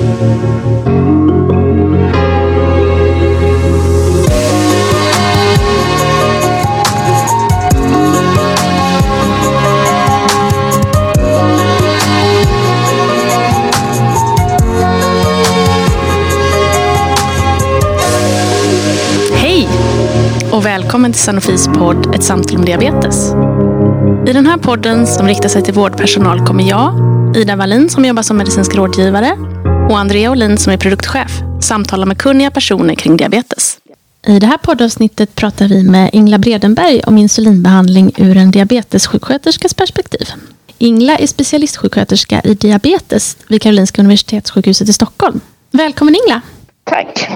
Hej och välkommen till Sanofis podd Ett samtal om diabetes. I den här podden som riktar sig till vårdpersonal kommer jag, Ida Wallin som jobbar som medicinsk rådgivare och Andrea Olin som är produktchef samtala med kunniga personer kring diabetes. I det här poddavsnittet pratar vi med Ingla Bredenberg om insulinbehandling ur en diabetessjuksköterskas perspektiv. Ingla är specialistsjuksköterska i diabetes vid Karolinska Universitetssjukhuset i Stockholm. Välkommen Ingla! Tack.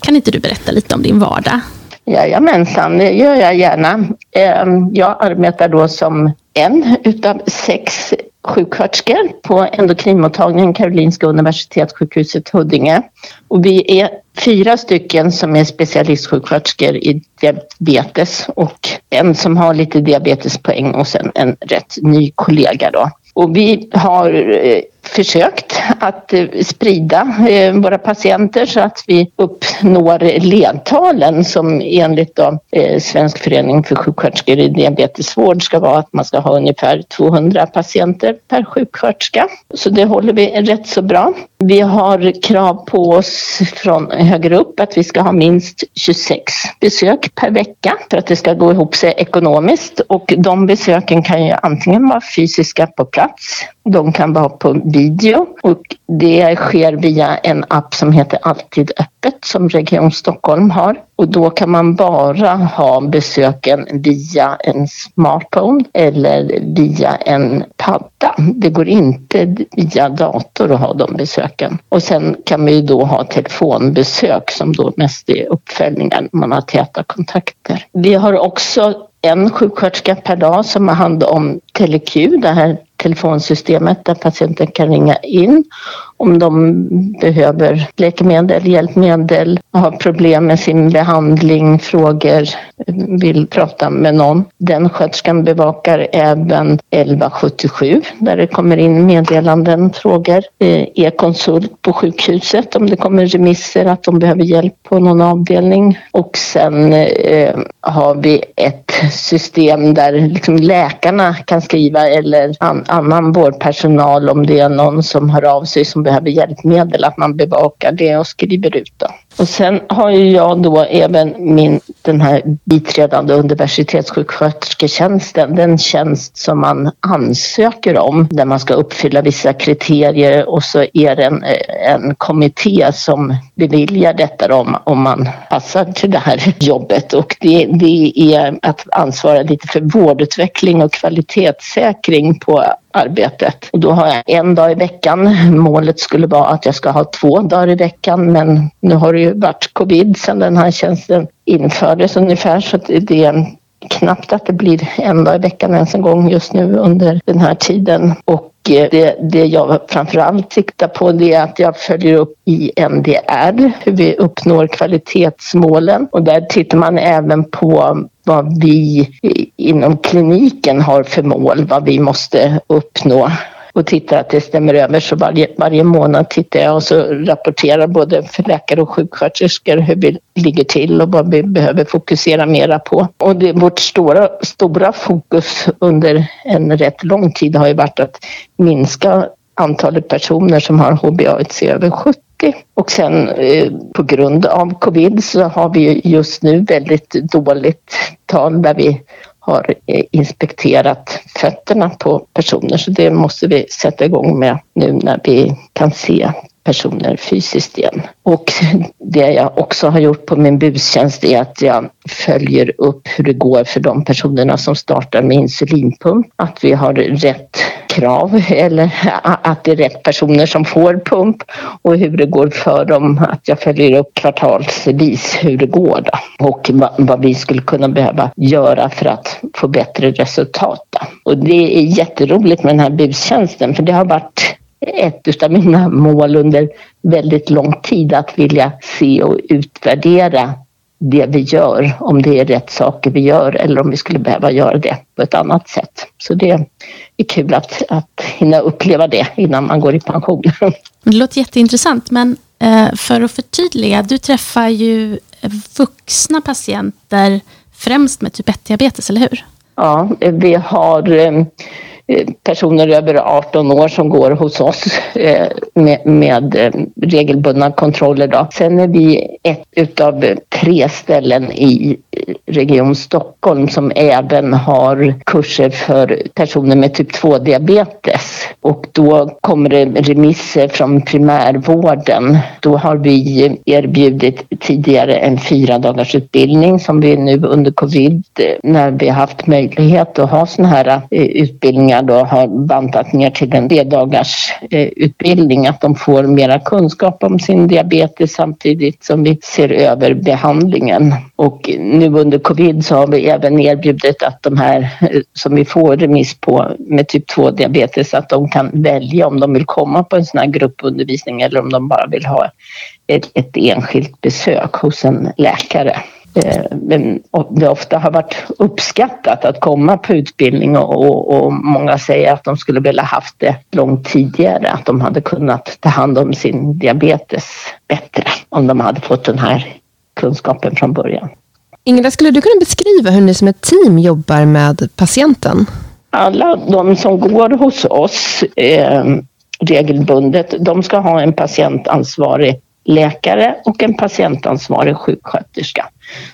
Kan inte du berätta lite om din vardag? Jajamensan, det gör jag gärna. Ehm, Jag arbetar då som en utav sex sjuksköterskor på endokrinmottagningen Karolinska Universitetssjukhuset Huddinge. Och vi är fyra stycken som är specialistsjuksköterskor i diabetes och en som har lite diabetespoäng och sen en rätt ny kollega då. Och vi har eh, försökt att eh, sprida eh, våra patienter så att vi uppnår ledtalen som enligt då, eh, Svensk förening för sjuksköterskor i diabetesvård ska vara att man ska ha ungefär 200 patienter per sjuksköterska. Så det håller vi rätt så bra. Vi har krav på oss från högre upp att vi ska ha minst 26 besök per vecka för att det ska gå ihop sig ekonomiskt och de besöken kan ju antingen vara fysiska på plats, de kan vara på video och det sker via en app som heter Alltid öppet som Region Stockholm har. Och då kan man bara ha besöken via en smartphone eller via en padda. Det går inte via dator att ha de besöken. Och sen kan vi då ha telefonbesök som då mest är uppföljningar när man har täta kontakter. Vi har också en sjuksköterska per dag som har hand om TeleQ, det här telefonsystemet där patienten kan ringa in om de behöver läkemedel, hjälpmedel, har problem med sin behandling, frågor, vill prata med någon. Den sköterskan bevakar även 1177 där det kommer in meddelanden, frågor. Eh, e-konsult på sjukhuset om det kommer remisser att de behöver hjälp på någon avdelning. Och sen eh, har vi ett system där liksom läkarna kan skriva eller an, annan vårdpersonal om det är någon som hör av sig som behöver hjälpmedel, att man bevakar det och skriver ut det. Och sen har ju jag då även min, den här biträdande universitetssjukskötersketjänsten, den tjänst som man ansöker om där man ska uppfylla vissa kriterier. Och så är det en, en kommitté som beviljar detta om, om man passar till det här jobbet. Och det, det är att ansvara lite för vårdutveckling och kvalitetssäkring på arbetet. Och då har jag en dag i veckan. Målet skulle vara att jag ska ha två dagar i veckan men nu har det ju varit covid sedan den här tjänsten infördes ungefär så att det är knappt att det blir en dag i veckan ens en gång just nu under den här tiden. Och eh, det, det jag framförallt siktar på det är att jag följer upp i NDR hur vi uppnår kvalitetsmålen och där tittar man även på vad vi inom kliniken har för mål, vad vi måste uppnå och tittar att det stämmer över. Så varje, varje månad tittar jag och så rapporterar både för läkare och sjuksköterskor hur vi ligger till och vad vi behöver fokusera mera på. Och det, vårt stora, stora fokus under en rätt lång tid har ju varit att minska antalet personer som har HbA1c över 70 och sen eh, på grund av covid så har vi just nu väldigt dåligt tal där vi har eh, inspekterat fötterna på personer. Så det måste vi sätta igång med nu när vi kan se personer fysiskt igen. Och det jag också har gjort på min bustjänst är att jag följer upp hur det går för de personerna som startar med insulinpump. Att vi har rätt krav eller att det är rätt personer som får pump och hur det går för dem. Att jag följer upp kvartalsvis hur det går då. och vad vi skulle kunna behöva göra för att få bättre resultat. Då. Och det är jätteroligt med den här bustjänsten för det har varit ett av mina mål under väldigt lång tid att vilja se och utvärdera det vi gör, om det är rätt saker vi gör eller om vi skulle behöva göra det på ett annat sätt. Så det är kul att, att hinna uppleva det innan man går i pension. Det låter jätteintressant, men eh, för att förtydliga, du träffar ju vuxna patienter främst med typ 1-diabetes, eller hur? Ja, vi har eh, Eh, personer över 18 år som går hos oss eh, med, med eh, regelbundna kontroller. Då. Sen är vi ett utav tre ställen i Region Stockholm som även har kurser för personer med typ 2-diabetes. Och då kommer det remisser från primärvården. Då har vi erbjudit tidigare en fyra dagars utbildning som vi nu under covid, när vi haft möjlighet att ha sådana här utbildningar då har bantat ner till en dagars utbildning, att de får mera kunskap om sin diabetes samtidigt som vi ser över behandlingen. Och nu under covid så har vi även erbjudit att de här eh, som vi får remiss på med typ 2 diabetes att de kan välja om de vill komma på en sån här gruppundervisning eller om de bara vill ha ett, ett enskilt besök hos en läkare. Eh, men det ofta har varit uppskattat att komma på utbildning och, och, många säger att de skulle vilja haft det långt tidigare, att de hade kunnat ta hand om sin diabetes bättre om de hade fått den här kunskapen från början. Ingela, skulle du kunna beskriva hur ni som ett team jobbar med patienten? Alla de som går hos oss eh, regelbundet, de ska ha en patientansvarig läkare och en patientansvarig sjuksköterska.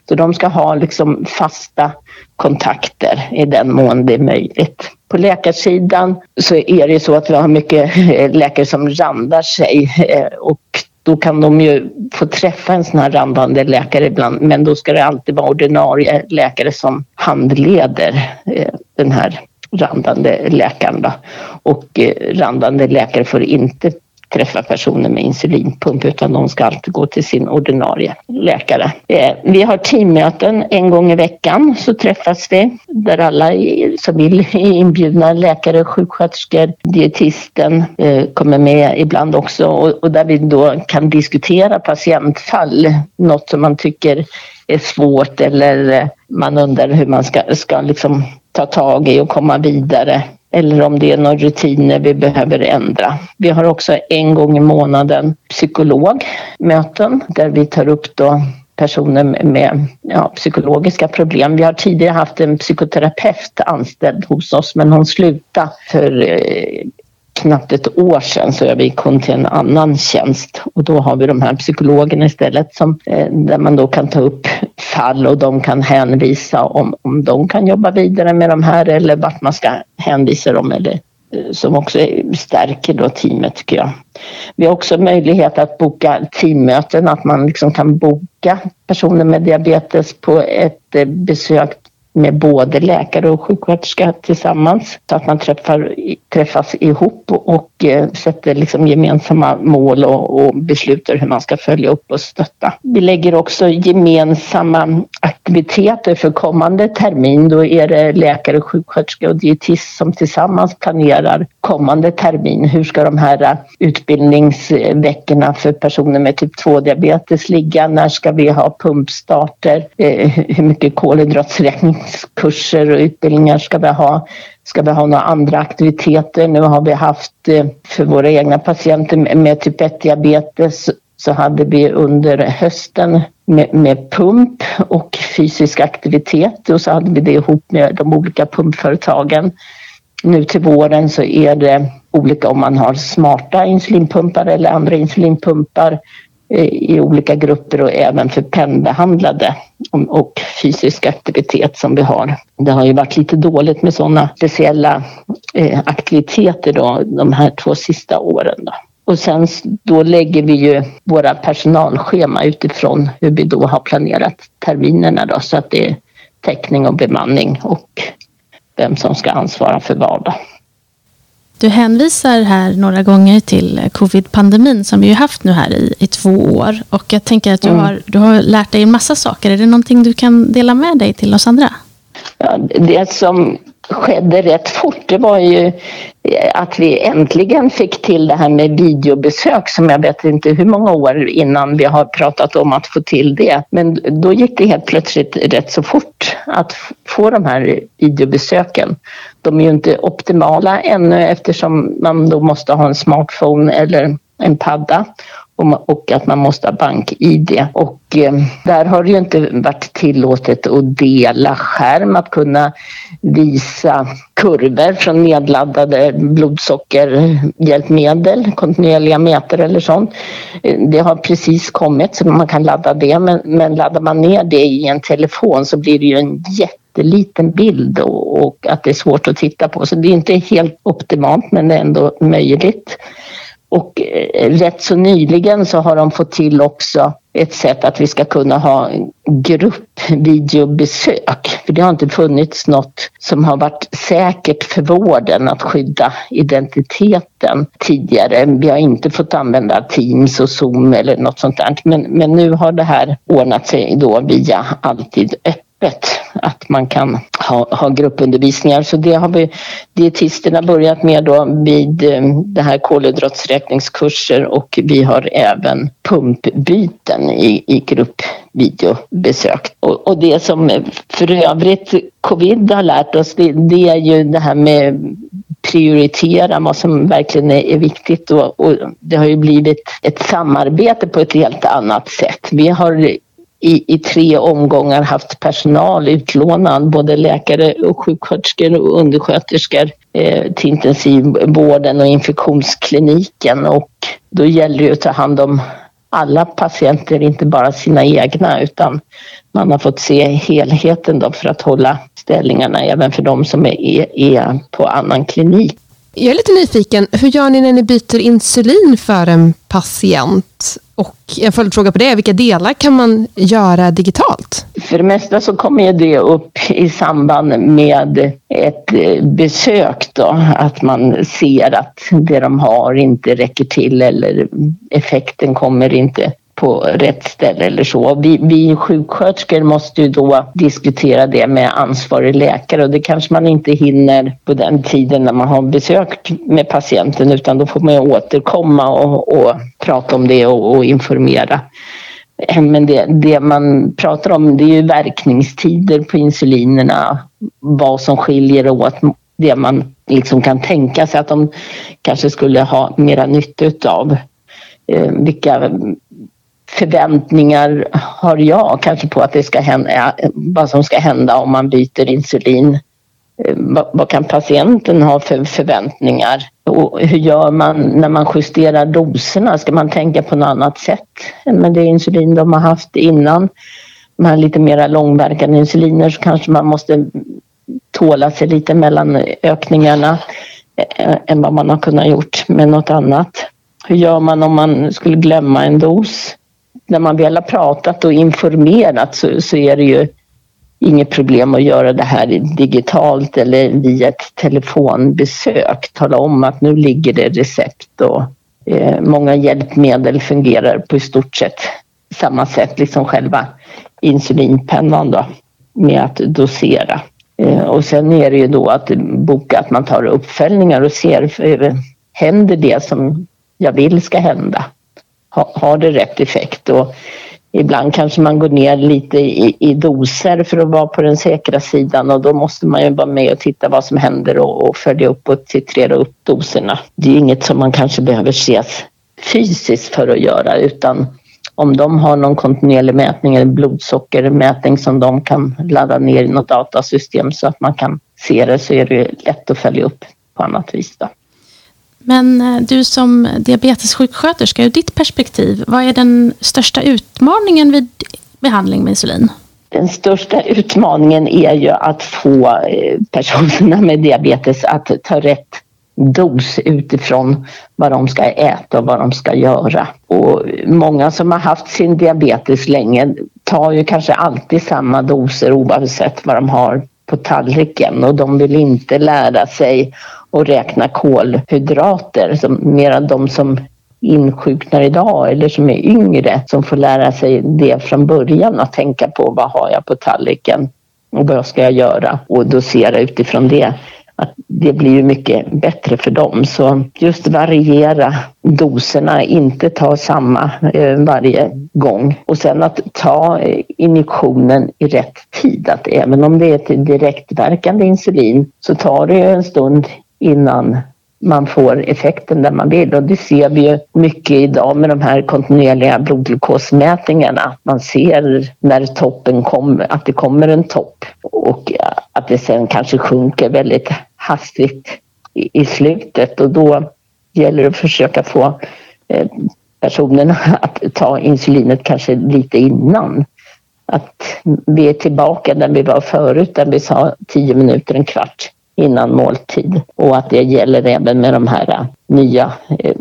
Så de ska ha liksom fasta kontakter i den mån det är möjligt. På läkarsidan så är det så att vi har mycket eh, läkare som randar sig eh, och då kan de ju få träffa en sån här randande läkare ibland men då ska det alltid vara ordinarie läkare som handleder eh, den här randande läkaren. Då. Och randande läkare får inte träffa personer med insulinpump utan de ska alltid gå till sin ordinarie läkare. Eh, vi har teammöten en gång i veckan så träffas vi där alla som vill är inbjudna, läkare, sjuksköterskor, dietisten eh, kommer med ibland också och där vi då kan diskutera patientfall, något som man tycker är svårt eller eh, man undrar hur man ska, ska liksom ta tag i och komma vidare eller om det är några rutiner vi behöver ändra. Vi har också en gång i månaden psykologmöten där vi tar upp då personer med ja, psykologiska problem. Vi har tidigare haft en psykoterapeut anställd hos oss men hon slutade för eh, knappt ett år sedan så vi hon till en annan tjänst och då har vi de här psykologerna istället som, eh, där man då kan ta upp fall och de kan hänvisa om, om de kan jobba vidare med de här eller vart man ska hänvisa dem eller eh, som också stärker då teamet tycker jag. Vi har också möjlighet att boka teammöten, att man liksom kan boka personer med diabetes på ett eh, besök med både läkare och sjuksköterska tillsammans så att man träffar, träffas ihop och eh, sätter liksom gemensamma mål och, och beslutar hur man ska följa upp och stötta. Vi lägger också gemensamma aktiviteter för kommande termin. Då är det läkare, sjuksköterska och dietist som tillsammans planerar kommande termin. Hur ska de här utbildningsveckorna för personer med typ 2-diabetes ligga? När ska vi ha pumpstarter? Eh, hur mycket kolhydraträkning kurser och utbildningar ska vi ha? Ska vi ha några andra aktiviteter? Nu har vi haft eh, för våra egna patienter med typ 1-diabetes så hade vi under hösten med, med, pump och fysisk aktivitet och så hade vi det ihop med de olika pumpföretagen. Nu till våren så är det olika om man har smarta insulinpumpar eller andra insulinpumpar i olika grupper och även för pennbehandlade och fysisk aktivitet som vi har. Det har ju varit lite dåligt med sådana speciella eh, aktiviteter då, de här två sista åren. Då. Och sen då lägger vi ju våra personalschema utifrån hur vi då har planerat terminerna då, så att det är täckning och bemanning och vem som ska ansvara för vad. Då. Du hänvisar här några gånger till covid-pandemin som vi har haft nu här i, i två år. Och jag tänker att du, mm. har, du har lärt dig en massa saker. Är det någonting du kan dela med dig till oss andra? Ja, det som skedde rätt fort det var ju eh, att vi äntligen fick till det här med videobesök som jag vet inte hur många år innan vi har pratat om att få till det. Men då gick det helt plötsligt rätt så fort att få de här videobesöken. De är ju inte optimala ännu eftersom man då måste ha en smartphone eller en padda och att man måste ha bank-id. Och eh, där har det ju inte varit tillåtet att dela skärm, att kunna visa kurvor från nedladdade blodsockerhjälpmedel, kontinuerliga mätare eller sånt. Eh, det har precis kommit så man kan ladda det men, men laddar man ner det i en telefon så blir det ju en jätteliten bild och, och att det är svårt att titta på. Så det är inte helt optimalt men det är ändå möjligt. Och eh, rätt så nyligen så har de fått till också ett sätt att vi ska kunna ha gruppvideobesök. För det har inte funnits något som har varit säkert för vården att skydda identiteten tidigare. Vi har inte fått använda Teams och Zoom eller något sånt där. Men, men nu har det här ordnat sig då via Alltid öppet öppet att man kan ha, ha gruppundervisningar. Så det har vi dietisterna börjat med då vid eh, det här kolhydratsräkningskurser och vi har även pumpbyten i, i gruppvideobesök. Och, och det som för övrigt covid har lärt oss det, det är ju det här med prioritera vad som verkligen är, är viktigt och, och, det har ju blivit ett samarbete på ett helt annat sätt. Vi har i, i tre omgångar haft personal utlånad, både läkare och sjuksköterskor och undersköterskor eh, till intensivvården och infektionskliniken och då gäller det att ta hand om alla patienter, inte bara sina egna utan man har fått se helheten då för att hålla ställningarna även för de som är, är, är på annan klinik. Jag är lite nyfiken, hur gör ni när ni byter insulin för en patient? Och en följdfråga på det, vilka delar kan man göra digitalt? För det mesta så kommer det upp i samband med ett eh, besök då, att man ser att det de har inte räcker till eller effekten kommer inte på rätt ställe eller så. Vi, vi sjuksköterskor måste ju då diskutera det med ansvarig läkare och det kanske man inte hinner på den tiden när man har besökt med patienten utan då får man återkomma och, och prata om det och, och informera. Eh, men det, det, man pratar om det är ju verkningstider på insulinerna, vad som skiljer åt det man liksom kan tänka sig att de kanske skulle ha mera nytta utav. Eh, vilka förväntningar har jag kanske på att det ska hända, vad som ska hända om man byter insulin. Eh, vad, vad kan patienten ha för förväntningar? Och hur gör man när man justerar doserna? Ska man tänka på något annat sätt än med det insulin de har haft innan? De här lite mer långverkande insuliner så kanske man måste tåla sig lite mellan ökningarna eh, än vad man har kunnat gjort med något annat. Hur gör man om man skulle glömma en dos? När man väl har pratat och informerat så, så är det ju inget problem att göra det här digitalt eller via ett telefonbesök. Tala om att nu ligger det recept och eh, många hjälpmedel fungerar på i stort sett samma sätt, liksom själva insulinpennan då, med att dosera. Eh, och sen är det ju då att boka att man tar uppföljningar och ser, eh, händer det som jag vill ska hända? Har det rätt effekt. Och ibland kanske man går ner lite i, i, doser för att vara på den säkra sidan och då måste man ju vara med och titta vad som händer och, och följa upp och titrera upp doserna. Det är inget som man kanske behöver ses fysiskt för att göra utan om de har någon kontinuerlig mätning eller blodsockermätning som de kan ladda ner i något datasystem så att man kan se det så är det lätt att följa upp på annat vis. Då. Men eh, du som diabetessjuksköterska, ur ditt perspektiv, vad är den största utmaningen vid behandling med insulin? Den största utmaningen är ju att få eh, personerna med diabetes att ta rätt dos utifrån vad de ska äta och vad de ska göra. Och många som har haft sin diabetes länge tar ju kanske alltid samma doser oavsett vad de har på tallriken och de vill inte lära sig och räkna kolhydrater. Som mera de som insjuknar idag eller som är yngre som får lära sig det från början att tänka på vad har jag på tallriken Och vad ska jag göra? Och dosera utifrån det att det blir ju mycket bättre för dem. Så just variera doserna, inte ta samma eh, varje gång. Och sen att ta eh, injektionen i rätt tid. Att även om det är ett direktverkande insulin så tar det en stund innan man får effekten där man vill. Och det ser vi ju mycket idag med de här kontinuerliga blodglukosmätningarna. att Man ser när toppen kommer, att det kommer en topp och att det sen kanske sjunker väldigt hastigt i, i slutet och då gäller det att försöka få eh, personerna att ta insulinet kanske lite innan. Att vi är tillbaka där vi var förut, där vi sa 10 minuter, en kvart innan måltid och att det gäller även med de här eh, nya eh,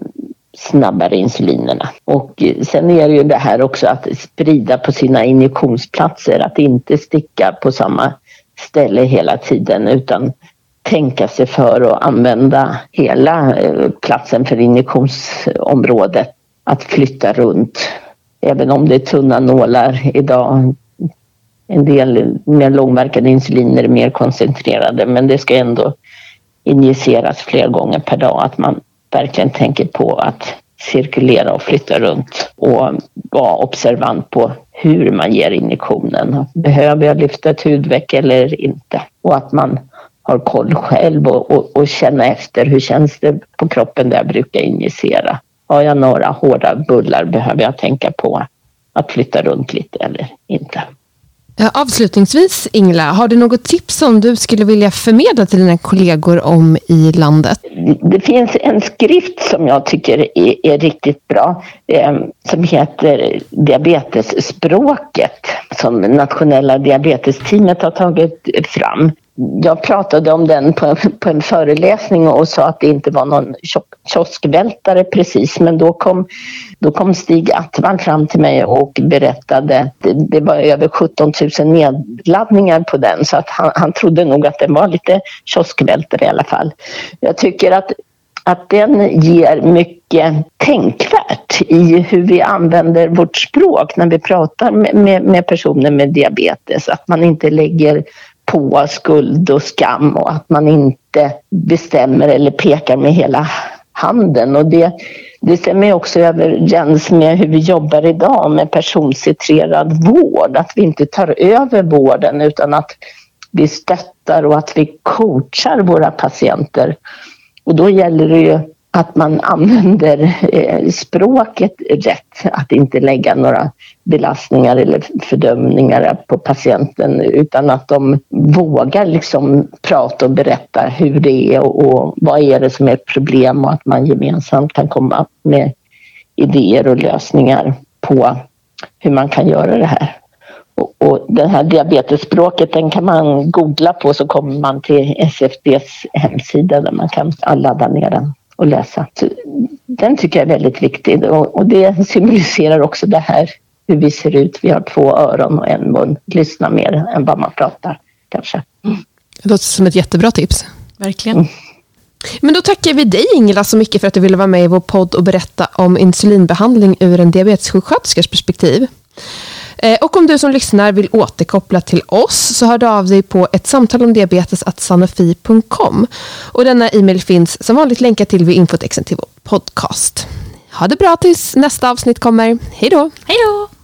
snabbare insulinerna. Och eh, sen är det ju det här också att sprida på sina injektionsplatser, att inte sticka på samma ställe hela tiden utan tänka sig för att använda hela platsen för injektionsområdet. Att flytta runt. Även om det är tunna nålar idag en del med långverkande insuliner är mer koncentrerade men det ska ändå injiceras flera gånger per dag. Att man verkligen tänker på att cirkulera och flytta runt och vara observant på hur man ger injektionen. Behöver jag lyfta ett hudveck eller inte? Och att man har koll själv och, och, och känna efter hur känns det på kroppen där jag brukar injicera. Har jag några hårda bullar behöver jag tänka på att flytta runt lite eller inte. Avslutningsvis, Ingela, har du något tips som du skulle vilja förmedla till dina kollegor om i landet? Det finns en skrift som jag tycker är, är riktigt bra eh, som heter Diabetesspråket som Nationella diabetesteamet har tagit fram jag pratade om den på, på, en föreläsning och sa att det inte var någon kioskvältare precis men då kom, då kom Stig Attman fram till mig och berättade det, det var över 17 000 nedladdningar på den så att han, han trodde nog att den var lite kioskvältare i alla fall. Jag tycker att att den ger mycket tänkvärt i hur vi använder vårt språk när vi pratar med, med, med personer med diabetes. Att man inte lägger på skuld och skam och att man inte bestämmer eller pekar med hela handen. Och det, det stämmer också överens med hur vi jobbar idag med personcentrerad vård. Att vi inte tar över vården utan att vi stöttar och att vi coachar våra patienter. Och då gäller det ju att man använder eh, språket rätt, att inte lägga några belastningar eller fördömningar på patienten utan att de vågar liksom prata och berätta hur det är och, och vad är det som är ett problem och att man gemensamt kan komma med idéer och lösningar på hur man kan göra det här. Och, och det här diabetesspråket den kan man googla på så kommer man till SFDs hemsida där man kan ladda ner den och läsa. Så den tycker jag är väldigt viktig och, och det symboliserar också det här hur vi ser ut. Vi har två öron och en mun. Lyssna mer än vad man pratar kanske. Mm. Det låter som ett jättebra tips. Verkligen. Mm. Men då tackar vi dig Ingela så mycket för att du ville vara med i vår podd och berätta om insulinbehandling ur en diabetessjuksköterskas perspektiv. Eh, och om du som lyssnar vill återkoppla till oss så hör du av dig på ett samtal om diabetes sanofi.com. Och denna e-mail finns som vanligt länkad till vid infotexten till vår podcast. Ha det bra tills nästa avsnitt kommer. Hej då! Hej då!